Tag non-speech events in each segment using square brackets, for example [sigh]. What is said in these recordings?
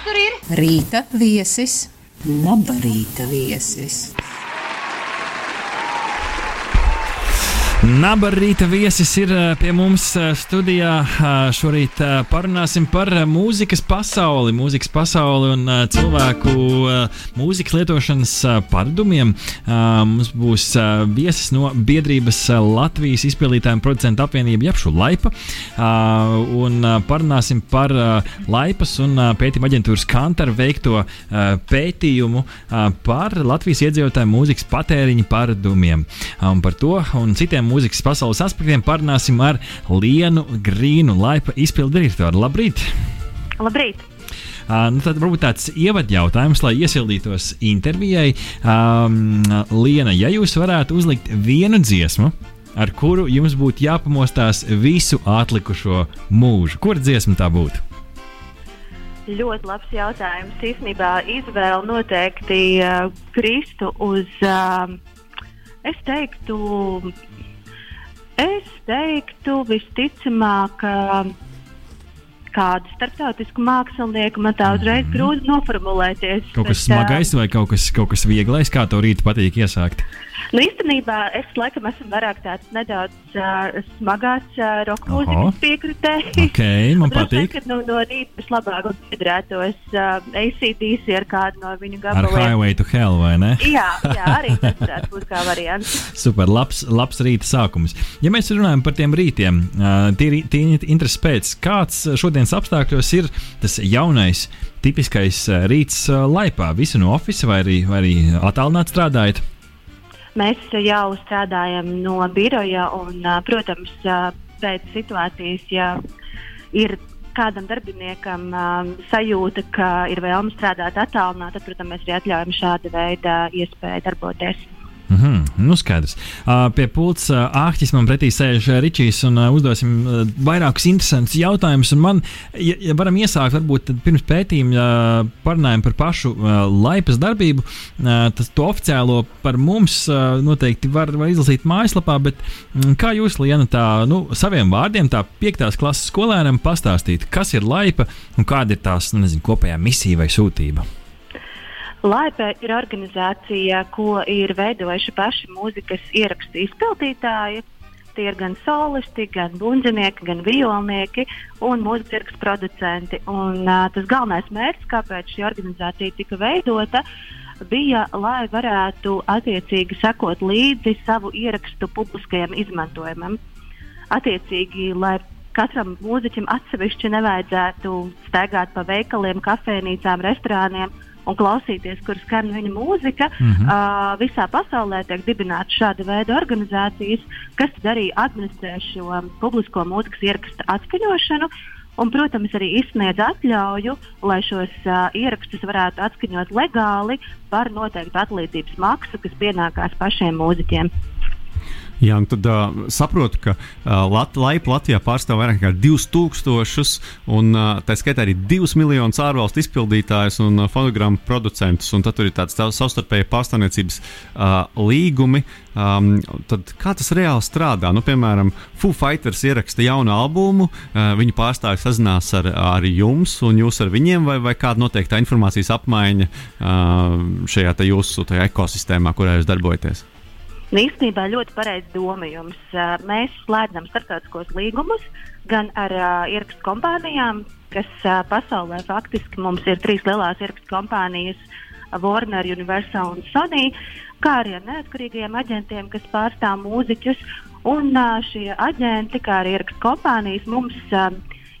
Kas tur ir? Rīta viesis, laba rīta viesis. Nabarīta viesis ir eh, pie mums eh, studijā. Eh, Šorīt parunāsim par mūzikas pasauli, mūzikas pasauli un cilvēku mūzikas lietošanas paradumiem. Mums būs viesis no biedrības Latvijas izpildītājiem producentu apvienība Japšu Laipa. Un parunāsim par Laipas un pētījuma aģentūras Kantaru veikto pētījumu par Latvijas iedzīvotāju mūzikas patēriņa paradumiem. Un par to un citiem mūzikas pasaules aspektiem parunāsim ar Lienu Grīnu, laipa izpildu direktoru. Labrīt! Labrīt! Uh, nu tad varbūt tāds ievadjautājums, lai iesildītos intervijai. Um, Liena, ja jūs varētu uzlikt vienu dziesmu, ar kuru jums būtu jāpamostās visu atlikušo mūžu, kur dziesma tā būtu? Ļoti labs jautājums. Īsnībā izvēle noteikti uh, kristu uz, uh, es teiktu, Es teiktu, visticamāk, kādu starptautisku mākslinieku man tā uzreiz mm. grūti noformulēties. Kaut kas bet, smagais vai kaut kas, kaut kas vieglais, kā to rītu patīk iesākt? Nu, īstenībā es laikam esmu vairāk tāds nedaudz uh, smagās uh, roka mūzikas piekritē. [laughs] Okay, man patīk. Ka, nu, no rīta vislabāk piedrētos uh, ACDC ar kādu no viņu gabaliem. Ar Highway to Hell, vai ne? [laughs] jā, jā, arī tas [laughs] varētu būt kā variants. Super, labs, labs rīta sākums. Ja mēs runājam par tiem rītiem, uh, tie, tie intereses pēc, kāds šodienas apstākļos ir tas jaunais, tipiskais rīts uh, laipā, visu no oficiāla vai arī, vai arī attālināt strādājot? Mēs jau strādājam no biroja, un, protams, pēc situācijas, ja ir kādam darbiniekam um, sajūta, ka ir vēlme strādāt attālināti, tad, protams, mēs arī atļaujam šāda veida iespēju darboties. Mm nu skaidrs. Pie pults āķis man pretī sēž Ričijs un uzdosim vairākus interesantus jautājumus. Man, ja, ja varam iesākt, varbūt pirms pētījuma parunājam par pašu laipas darbību. Tas to oficiālo par mums noteikti var, var izlasīt mājaslapā, bet um, kā jūs, Liena, tā nu, saviem vārdiem, tā piektās klases skolēnam pastāstīt, kas ir laipa un kāda ir tās nu, nezinu, kopējā misija vai sūtība? Laipe ir organizācija, ko ir veidojuši paši mūzikas ierakstu izpildītāji. Tie ir gan solisti, gan bundzinieki, gan violnieki un mūzikas ierakstu producenti. Un, uh, tas galvenais mērķis, kāpēc šī organizācija tika veidota, bija, lai varētu attiecīgi sekot līdzi savu ierakstu publiskajam izmantojumam. Attiecīgi, lai katram mūziķim atsevišķi nevajadzētu staigāt pa veikaliem, kafejnīcām, restorāniem un klausīties, kur skan viņa mūzika. Mm -hmm. uh, visā pasaulē tiek dibināta šāda veida organizācijas, kas arī administrē šo publisko mūzikas ierakstu atskaņošanu. Un, protams, arī izsniedz atļauju, lai šos uh, ierakstus varētu atskaņot legāli par noteiktu atlīdzības maksu, kas pienākās pašiem mūziķiem. Jā, un tad uh, saprotu, ka uh, Lat Laipa Latvijā pārstāv vairāk nekā 2000, un uh, tā skaitā arī 2 miljonus ārvalstu izpildītājus un uh, fonogrammu producentus. Un tad tur ir tāds savstarpēji pārstāvniecības uh, līgumi. Um, tad kā tas reāli strādā? Nu, piemēram, Foo Fighters ieraksta jaunu albumu, uh, viņi pārstāvji sazinās ar, ar jums, un jūs ar viņiem, vai, vai kāda noteikta informācijas apmaiņa uh, šajā jūsu ekosistēmā, kurā jūs darbojaties? Un īstenībā ļoti pareizs doma jums. Mēs slēdzam starptautiskos līgumus gan ar uh, ierakstu kompānijām, kas uh, pasaulē faktiski mums ir trīs lielās ierakstu kompānijas - Warner, Universal un Sony, kā arī ar neatkarīgiem aģentiem, kas pārstāv mūziķus. Un uh, šie aģenti, kā arī ierakstu kompānijas, mums uh,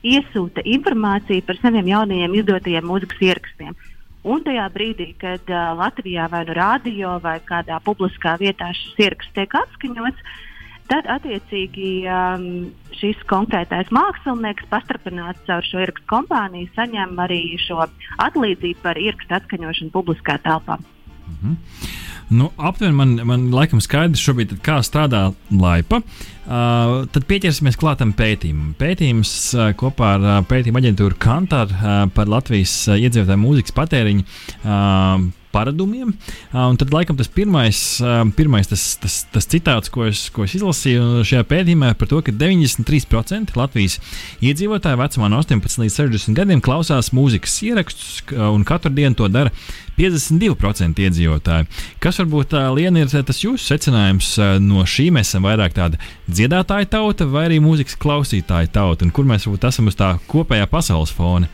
iesūta informāciju par saviem jaunajiem izdotajiem mūzikas ierakstiem. Un tajā brīdī, kad uh, Latvijā vai nu rādio vai kādā publiskā vietā šis ieraksts tiek atskaņots, tad attiecīgi um, šis konkrētais mākslinieks, pastrādājot caur šo ierakstu kompāniju, saņem arī šo atlīdzību par ierakstu atskaņošanu publiskā telpā. Mm -hmm. Nu, aptuveni man, man laikam skaidrs šobrīd, kā strādā laipa. Uh, tad pieķersimies klātam pētījumam. Pētījums uh, kopā ar uh, pētījuma aģentūru Kantāru uh, par Latvijas uh, iedzīvotāju mūzikas patēriņu uh, paradumiem. Un tad, laikam, tas pirmais, pirmais tas, tas, tas citāts, ko es, ko es izlasīju šajā pētījumā, par to, ka 93% Latvijas iedzīvotāju vecumā no 18 līdz 60 gadiem klausās mūzikas ierakstus, un katru dienu to dara 52% iedzīvotāji. Kas varbūt tā liena ir tas jūsu secinājums no šī? Mēs esam vairāk tāda dziedātāja tauta vai arī mūzikas klausītāja tauta, un kur mēs varbūt esam uz tā kopējā pasaules fona?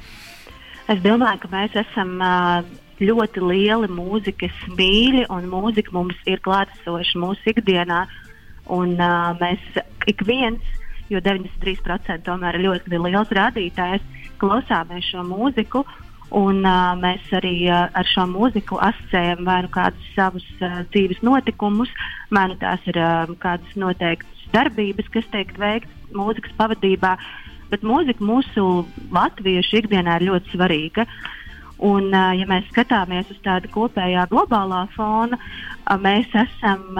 Es domāju, ka mēs esam uh, ļoti lieli mūzikas mīļi, un mūzika mums ir klātesoša mūsu ikdienā. Un, uh, mēs ik viens, jo 93% tomēr ir ļoti liels rādītājs, klausāmies šo mūziku. Un, uh, mēs arī uh, ar šo mūziku asociējam vai nu kādus savus uh, dzīves notikumus, vai nu tās ir uh, kādas noteiktas darbības, kas tiek veikts mūzikas pavadībā. Bet mūzika mūsu latviešu ikdienā ir ļoti svarīga. Uh, Un, ja mēs skatāmies uz tādu kopējā globālā fona, mēs esam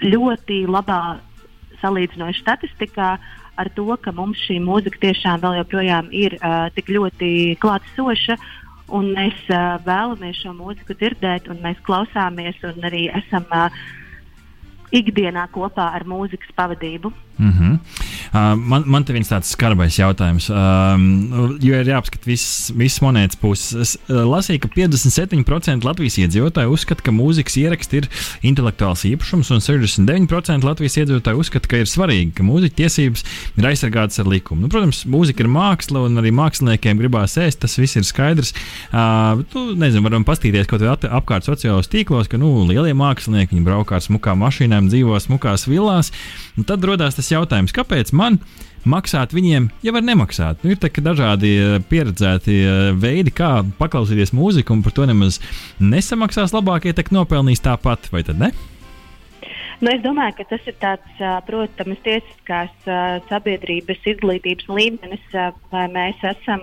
ļoti labā salīdzinoši statistikā ar to, ka mums šī mūzika tiešām vēl joprojām ir tik ļoti klātsoša. Un mēs uh, vēlamies šo mūziku dzirdēt, un mēs klausāmies, un arī esam uh, ikdienā kopā ar mūzikas pavadību. Mm -hmm. Uh, man, man te viens tāds skarbais jautājums, um, jo ir jāapskata visas vis monētas puses. Es uh, lasīju, ka 57% Latvijas iedzīvotāji uzskata, ka mūzikas ieraksti ir intelektuāls īpašums, un 69% Latvijas iedzīvotāji uzskata, ka ir svarīgi, ka mūziķa tiesības ir aizsargātas ar likumu. Nu, protams, mūzika ir māksla, un arī māksliniekiem gribās ēst, tas viss ir skaidrs. Uh, tu, nezinu, varam pastīties kaut kādā apkārt sociālos tīklos, ka nu, lielie mākslinieki braukā ar smukām mašīnām, dzīvo smukās vilās. Tad radās tas jautājums, kāpēc man maksāt viņiem, ja var nemaksāt? Nu, ir dažādi eh, pieredzēti eh, veidi, kā paklausīties mūziku, un par to nemaz nesamaksās labāk, ja tak nopelnīs tāpat, vai tad ne? Nu, es domāju, ka tas ir tāds, protams, tiesiskās sabiedrības izglītības līmenis, vai mēs esam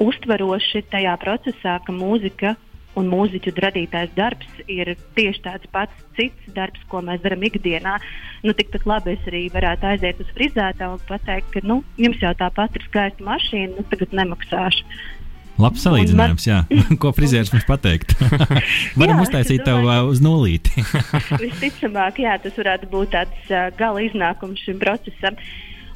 uztveroši tajā procesā, ka mūzika un mūziķu radītais darbs ir tieši tāds pats cits darbs, ko mēs darām ikdienā. Nu, tikpat labi es arī varētu aiziet uz frizētāju un pateikt, ka nu, jums jau tāpat ir skaista mašīna, nu tagad nemaksāšu. Labs salīdzinājums, jā. [laughs] Ko frizieris mums pateikt? [laughs] Varam jā, uztaisīt tev uh, uz nulīti. [laughs] Visticamāk, jā, tas varētu būt tāds uh, gala iznākums šim procesam.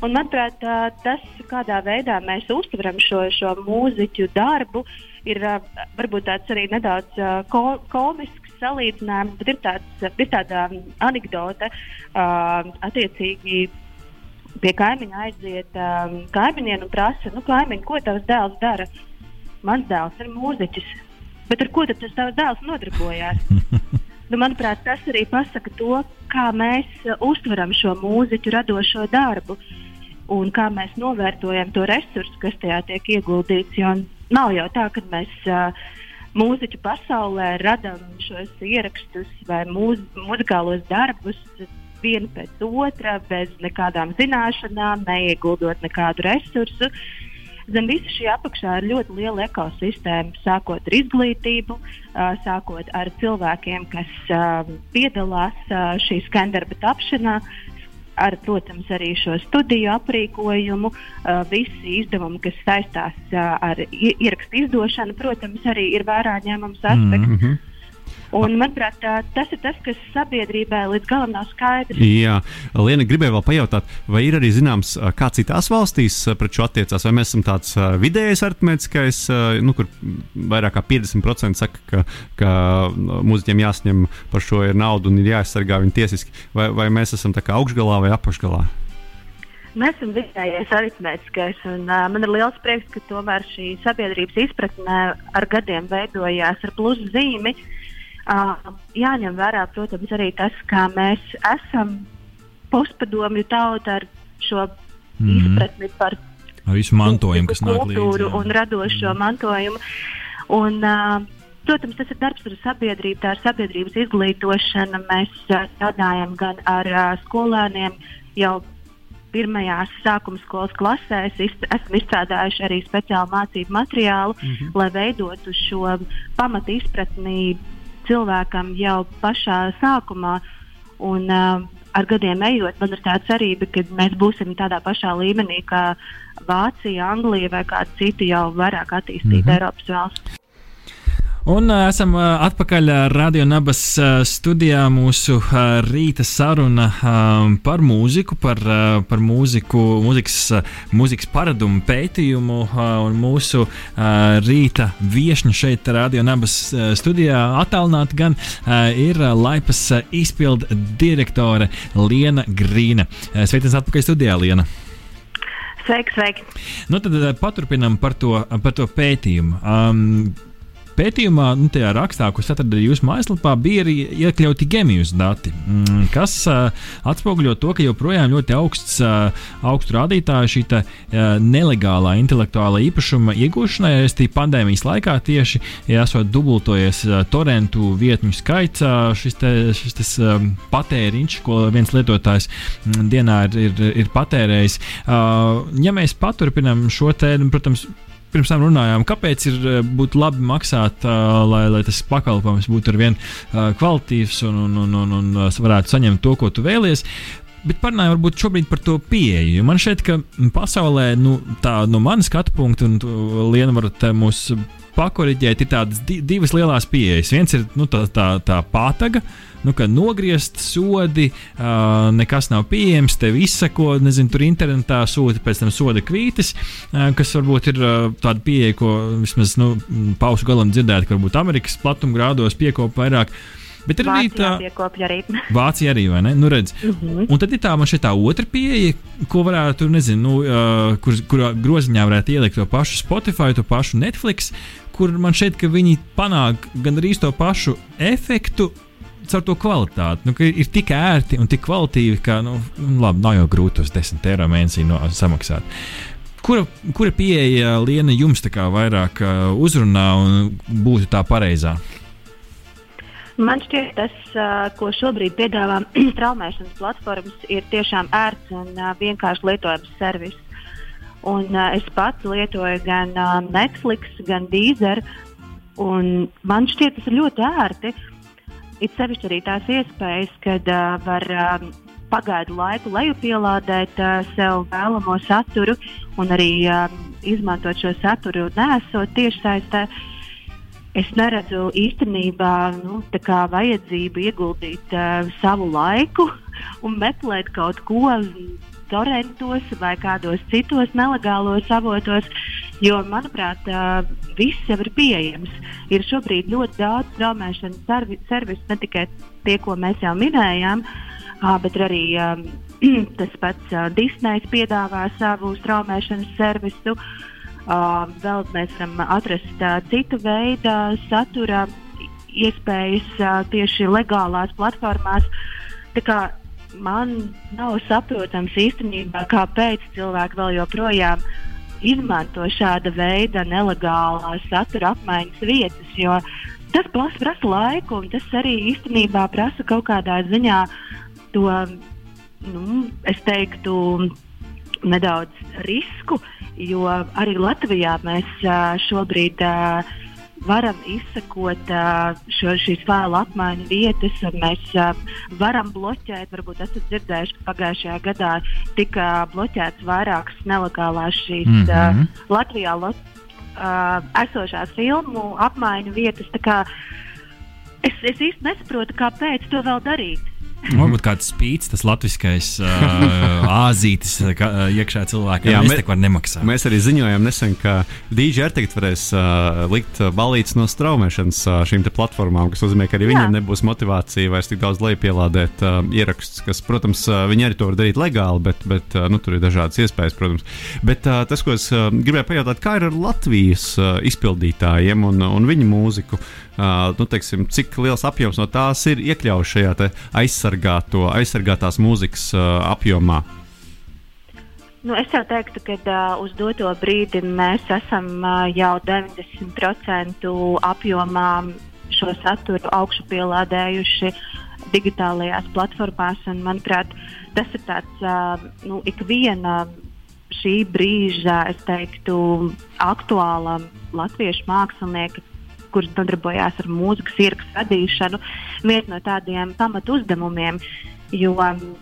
Un, manuprāt, uh, tas, kādā veidā mēs uztveram šo, šo mūziķu darbu, uh, ir varbūt tāds arī nedaudz ko, komisks salīdzinājums, bet ir, tāds, ir tāda anekdote attiecīgi. Pie kaimiņa aiziet um, kaimiņiem un prasa, nu, kaimiņ, ko tavs dēls dara. Mans dēls ir mūziķis. Bet ar ko tad tas tavs dēls nodarbojās? [laughs] nu, manuprāt, tas arī pasaka to, kā mēs uh, uztveram šo mūziķu radošo darbu un kā mēs novērtojam to resursu, kas tajā tiek ieguldīts. Jo Nav jau tā, ka mēs uh, mūziķu pasaulē radām šos ierakstus vai mūz, muzikālos darbus vienu pēc otra, bez nekādām zināšanām, neieguldot nekādu resursu. Zem visa šī apakšā ir ļoti liela ekosistēma, sākot ar izglītību, sākot ar cilvēkiem, kas piedalās uh, šī skandarba tapšanā, ar, protams, arī šo studiju aprīkojumu, uh, visi izdevumi, kas saistās uh, ar ierakstu izdošanu, protams, arī ir vērā ņemams aspekts. Mm -hmm. Un, manuprāt, tas ir tas, kas sabiedrībai līdz galam nav skaidrs. Jā, Liena, gribēju vēl pajautāt, vai ir arī zināms, kā citās valstīs pret šo attiecās, vai mēs esam tāds vidējais aritmētiskais, nu, kur vairāk kā 50% saka, ka, ka mūziķiem jāsņem par šo ir naudu un ir jāaizsargā viņi tiesiski, vai, vai mēs esam tā kā augšgalā vai apakšgalā? Mēs esam vidējais aritmētiskais, un uh, man ir liels prieks, ka tomēr šī sabiedrības izpratne ar gadiem veidojās ar plusu zīmi. Uh, Uh, jāņem vērā, protams, arī tas, kā mēs esam postpadomju tauta ar šo mm -hmm. izpratni par visu mantojumu, kas nāk līdzi. Un radošo mm. mantojumu. Un, uh, protams, tas ir darbs ar sabiedrību, tā ir sabiedrības izglītošana. Mēs uh, strādājam gan ar uh, skolēniem jau pirmajās sākuma skolas klasēs esam izstrādājuši arī speciālu mācību materiālu, mm -hmm. lai veidotu šo pamatu izpratni cilvēkam jau pašā sākumā. Un, uh, ar gadiem ejot, man ir tā cerība, ka mēs būsim tādā pašā līmenī kā Vācija, Anglija vai kāda cita jau vairāk attīstīta mm -hmm. Eiropas valsts. Un uh, esam uh, atpakaļ Radio Nabas uh, studijā. Mūsu uh, rīta saruna uh, par mūziku, par, uh, par mūziku, mūzikas, uh, mūzikas paradumu pētījumu. Uh, un mūsu uh, rīta viesņa šeit, Radio Nabas uh, studijā, attālināti gan uh, ir Laipas uh, izpildu direktore Liena Grīna. Uh, Sveiciens atpakaļ studijā, Liena! Sveiki, sveiki! Nu, tad uh, paturpinam par to, par to pētījumu. Um, Pētījumā, nu, tajā rakstā, ko atradu jūsu mājaslapā, bija arī iekļauti gemijus dati, mm, kas uh, atspoguļo to, ka joprojām ļoti augsts, uh, augstu rādītāju šī uh, nelegālā intelektuālā īpašuma iegūšanai, arī pandēmijas laikā tieši ja esot dubultojies uh, torentu vietņu skaits, uh, šis, te, šis te, uh, patēriņš, ko viens lietotājs mm, dienā ir, ir, ir patērējis. Uh, ja mēs paturpinām šo te, nu, protams, pirms tam runājām, kāpēc ir eh, būtu labi maksāt, uh, lai, lai tas pakalpojums būtu ar vien uh, kvalitīvs un, un, un, un, un varētu saņemt to, ko tu vēlies. Bet parunājot varbūt šobrīd par to pieeju. Man šķiet, ka pasaulē, nu, tā no manas skatu punkta, un Liena varat mūs pakoriģēt, ir tādas divas lielas pieejas. Viens ir nu, tā, tā, tā pātaga, uh, nu, ka nogriezt sodi, uh, nekas nav pieejams, tev izsako, nezinu, tur internetā sūta pēc tam soda kvītis, uh, kas varbūt ir uh, tāda pieeja, ko vismaz nu, paušu galam dzirdēt, ka varbūt Amerikas platumgrādos piekopa vairāk. Bet ir arī tā [laughs] arī. Vācija arī, vai ne? Nu, redz. Uh mhm. -huh. Un tad ir tā, man šeit tā otra pieeja, ko varētu, nezinu, nu, uh, kur, kur groziņā varētu ielikt to pašu Spotify, to pašu Netflix, kur man šeit, ka viņi panāk gan arī to pašu efektu, caur to kvalitāti. Nu, ir tik ērti un tik kvalitīvi, ka, nu, labi, nav jau grūti tos 10 eiro mēnesī no, samaksāt. Kura, kura pieeja Liena jums tā kā vairāk uh, uzrunā un būtu tā pareizā? Man šķiet, tas, uh, ko šobrīd piedāvā [clears throat] traumēšanas platformas, ir tiešām ērts un uh, vienkārši lietojams servis. Un, uh, es pats lietoju gan uh, Netflix, gan Deezer, man šķiet, tas ir ļoti ērti. Uh, It sevišķi arī tās iespējas, kad uh, var uh, pagaidu laiku lejupielādēt uh, sev vēlamo saturu un arī uh, izmantot šo saturu nesot tiešsaistē. Es neredzu īstenībā nu, vajadzību ieguldīt uh, savu laiku un meklēt kaut ko torrentos vai kādos citos nelegālos avotos, jo, manuprāt, viss jau ir pieejams. Ir šobrīd ļoti daudz straumēšanas servi servisu, ne tikai tie, ko mēs jau minējām, bet arī [clears throat] tas pats Disneys piedāvā savu straumēšanas servisu. Uh, vēl mēs varam atrast uh, citu veidu satura iespējas uh, tieši legālās platformās. Man nav saprotams īstenībā, kāpēc cilvēki vēl joprojām izmanto šāda veida nelegālā satura apmaiņas vietas. Jo tas prasa laiku, un tas arī īstenībā prasa kaut kādā ziņā to, nu, es teiktu, nedaudz risku, jo arī Latvijā mēs šobrīd varam izsekot šo, šīs vēlu apmaiņu vietas, un mēs varam bloķēt. Varbūt esat dzirdējuši, ka pagājušajā gadā tika bloķēts vairākas nelegālās šīs mm -hmm. Latvijā lot, esošās filmu apmaiņu vietas. Es, es īsti nesaprotu, kāpēc to vēl darīt. Mm -hmm. Varbūt kāds spīts, tas latviskais uh, [laughs] āzītis uh, iekšā cilvēkam. Jā, mēs tam nemaksājam. Mēs arī ziņojām nesen, ka DJ tagad varēs uh, likt balīdzes no straumēšanas uh, šīm platformām, kas nozīmē, ka arī viņiem Jā. nebūs motivācija vairs tik daudz lejupielādēt uh, ierakstus, kas, protams, uh, viņi arī to var darīt legāli, bet, bet uh, nu, tur ir dažādas iespējas, protams. Bet uh, tas, ko es uh, gribēju pajautāt, kā ir ar Latvijas uh, izpildītājiem un, un viņu mūziku? Uh, nu, teiksim, cik liels apjoms no tās ir iekļauts šajā aizsargāto, aizsargātās mūzikas uh, apjomā? Nu, es jau teiktu, ka uh, uz doto brīdi mēs esam uh, jau 90% apjomā šo saturu augšupielādējuši digitālajās platformās. Un, manuprāt, tas ir tāds uh, nu, ikviena šī brīža, es teiktu, aktuāla latviešu mākslinieka kuras nodarbojās ar mūzikas ierakstu radīšanu, viens no tādiem pamatu uzdevumiem. Jo,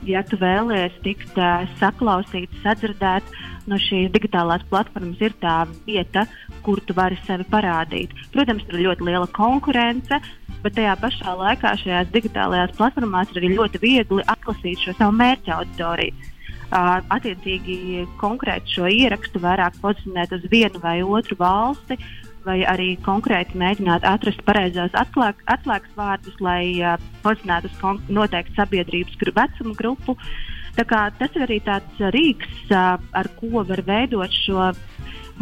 ja tu vēlies tikt uh, saklausīts, sadzirdēts, no šīs digitālās platformas ir tā vieta, kur tu vari sevi parādīt. Protams, tur ir ļoti liela konkurence, bet tajā pašā laikā šajās digitālajās platformās ir arī ļoti viegli atlasīt šo savu mērķa auditoriju. Uh, attiecīgi, konkrēti šo ierakstu vairāk pozicionēt uz vienu vai otru valsti, vai arī konkrēti mēģināt atrast pareizos atslēg, atslēgas vārdus, lai uh, pozicionētu uz noteiktu sabiedrības gru, vecuma grupu. Tas ir arī tāds rīks, uh, ar ko var veidot šo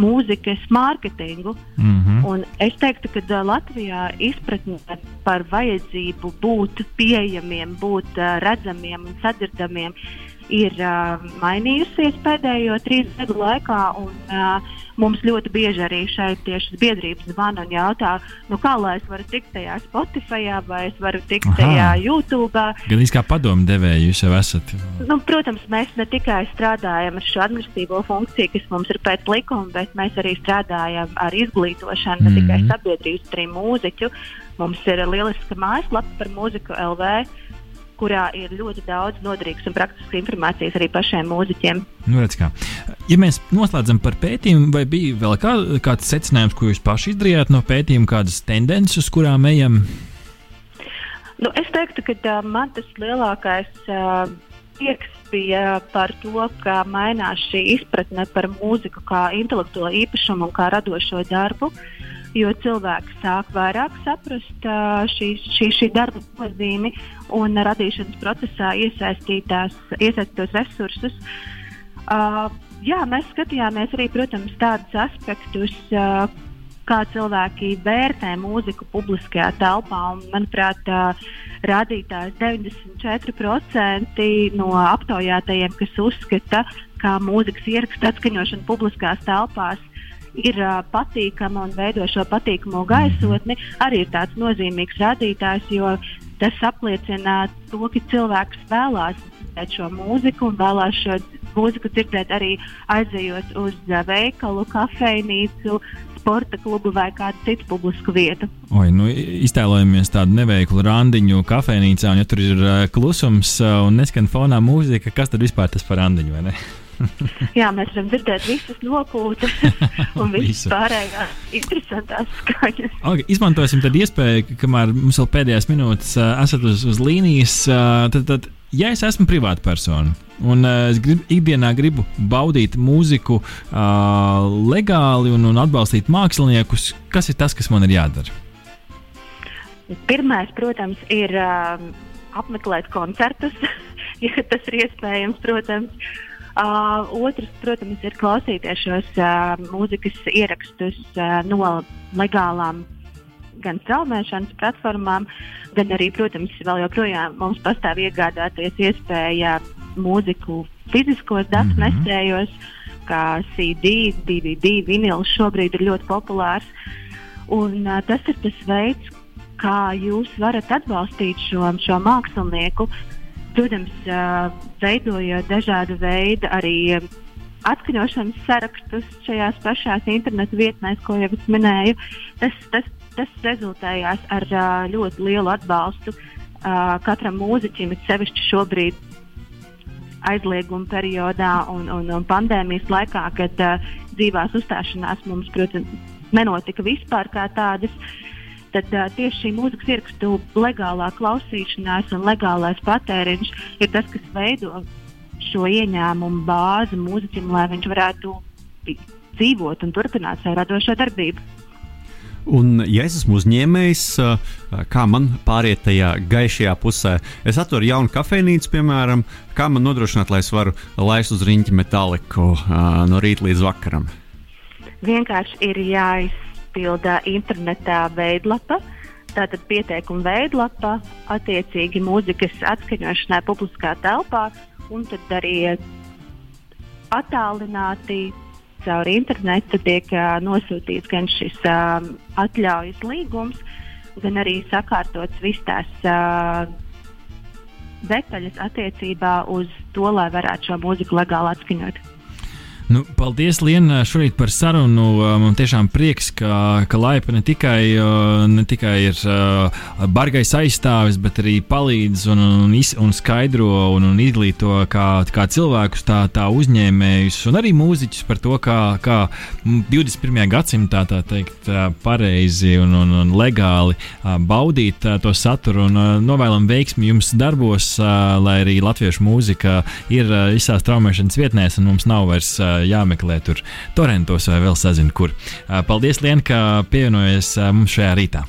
mūzikas mārketingu. Mm -hmm. Un es teiktu, ka uh, Latvijā izpratne par vajadzību būt pieejamiem, būt uh, redzamiem un sadzirdamiem ir uh, mainījusies pēdējo trīs gadu laikā. Un, uh, mums ļoti bieži arī šeit tieši biedrības zvana un jautā, nu, kā lai es varu tikt tajā Spotify vai es varu tikt Aha. tajā YouTube. Gan īsti kā padomu devēja, jūs jau esat. Nu, protams, mēs ne tikai strādājam ar šo administratīvo funkciju, kas mums ir pēc likuma, bet mēs arī strādājam ar izglītošanu, mm. ne tikai mhm. sabiedrības, bet arī mūziķu. Mums ir lieliska mājaslapa par mūziku LV kurā ir ļoti daudz noderīgas un praktiskas informācijas arī pašiem mūziķiem. Nu, redz, kā. ja mēs noslēdzam par pētījumu, vai bija vēl kā, kāds secinājums, ko jūs paši izdarījāt no pētījuma, kādas tendences, uz kurām ejam? Nu, es teiktu, ka uh, man tas lielākais uh, prieks bija par to, ka mainās šī izpratne par mūziku kā intelektuālo īpašumu un kā radošo darbu. Uh, jo cilvēki sāk vairāk saprast šī, šī, šī darba nozīmi un radīšanas procesā iesaistītos resursus. Uh, jā, mēs skatījāmies arī, protams, tādus aspektus, uh, kā cilvēki vērtē mūziku publiskajā telpā. Un, manuprāt, uh, rādītājs 94% no aptaujātajiem, kas uzskata, ka mūzikas ierakstu atskaņošana publiskās telpās ir uh, patīkama un veido šo patīkamo gaisotni, arī ir tāds nozīmīgs rādītājs, jo tas apliecina to, ka cilvēks vēlās dzirdēt šo mūziku un vēlās šo mūziku dzirdēt arī aizejot uz veikalu, kafejnīcu, sporta klubu vai kādu citu publisku vietu. Oi, nu, iztēlojamies tādu neveiklu randiņu kafejnīcā, un ja tur ir klusums un neskan fonā mūzika, kas tad vispār tas par randiņu? [laughs] Jā, mēs varam dzirdēt visas nopūtas [laughs] un visas pārējās interesantās skaņas. Okay, izmantosim tad iespēju, kamēr mums vēl pēdējās minūtes uh, esat uz, uz līnijas. Uh, tad, tad, ja es esmu privāta persona un uh, es grib, ikdienā gribu baudīt mūziku uh, legāli un, un atbalstīt māksliniekus, kas ir tas, kas man ir jādara? Pirmais, protams, ir uh, apmeklēt koncertus, [laughs] ja tas ir iespējams, protams. Uh, Uh, otrs, protams, ir klausīties šos uh, mūzikas ierakstus uh, no legālām gan straumēšanas platformām, gan arī, protams, vēl joprojām mums pastāv iegādāties iespēja mūziku fiziskos datu mm -hmm. kā CD, DVD, vinils šobrīd ir ļoti populārs. Un, uh, tas ir tas veids, kā jūs varat atbalstīt šo, šo mākslinieku, Protams, veidojot dažādu veidu arī atskaņošanas sarakstus šajās pašās internetu vietnēs, ko jau es minēju, tas, tas, tas rezultējās ar ļoti lielu atbalstu katram mūziķim, it sevišķi šobrīd aizlieguma periodā un, un, un pandēmijas laikā, kad dzīvās uzstāšanās mums, protams, nenotika vispār kā tādas. Uh, tad uh, tieši šī mūzikas ierakstu legālā klausīšanās un legālais patēriņš ir tas, kas veido šo ieņēmumu bāzi mūziķim, lai viņš varētu dzīvot un turpināt savu radošo darbību. Un, ja es esmu uzņēmējs, kā man pāriet tajā gaišajā pusē, es atveru jaunu kafejnīcu, piemēram, kā man nodrošināt, lai es varu laist uz riņķa metāliku no rīta līdz vakaram? Vienkārši ir jāiz jāizpilda internetā veidlapa. Tātad pieteikuma veidlapa, attiecīgi mūzikas atskaņošanai publiskā telpā, un tad arī attālināti caur internetu tiek uh, nosūtīts gan šis uh, atļaujas līgums, gan arī sakārtots viss tās uh, detaļas attiecībā uz to, lai varētu šo mūziku legāli atskaņot. Nu, paldies, Liena, šorīt par sarunu. Man tiešām prieks, ka, ka Laipa ne tikai, ne tikai ir bargais aizstāvis, bet arī palīdz un, un, un skaidro un, un izglīto kā, kā cilvēkus, tā, tā uzņēmējus un arī mūziķus par to, kā, kā 21. gadsimtā tā teikt pareizi un, un, un legāli baudīt to saturu un novēlam veiksmi jums darbos, lai arī latviešu mūzika ir visās traumēšanas vietnēs un mums nav vairs jāmeklē tur torentos vai vēl sazinu, kur. Paldies, Lien, ka pievienojies mums šajā rītā.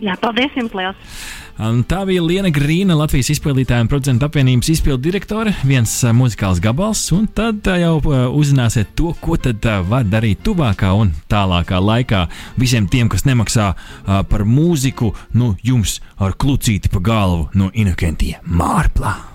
Jā, paldies jums liels! Tā bija Liena Grīna, Latvijas izpildītāja un producentu apvienības izpildu direktore, viens muzikāls gabals, un tad jau uzzināsiet to, ko tad var darīt tuvākā un tālākā laikā. Visiem tiem, kas nemaksā par mūziku, nu jums ar klucīti pa galvu no Inokentija Mārplā.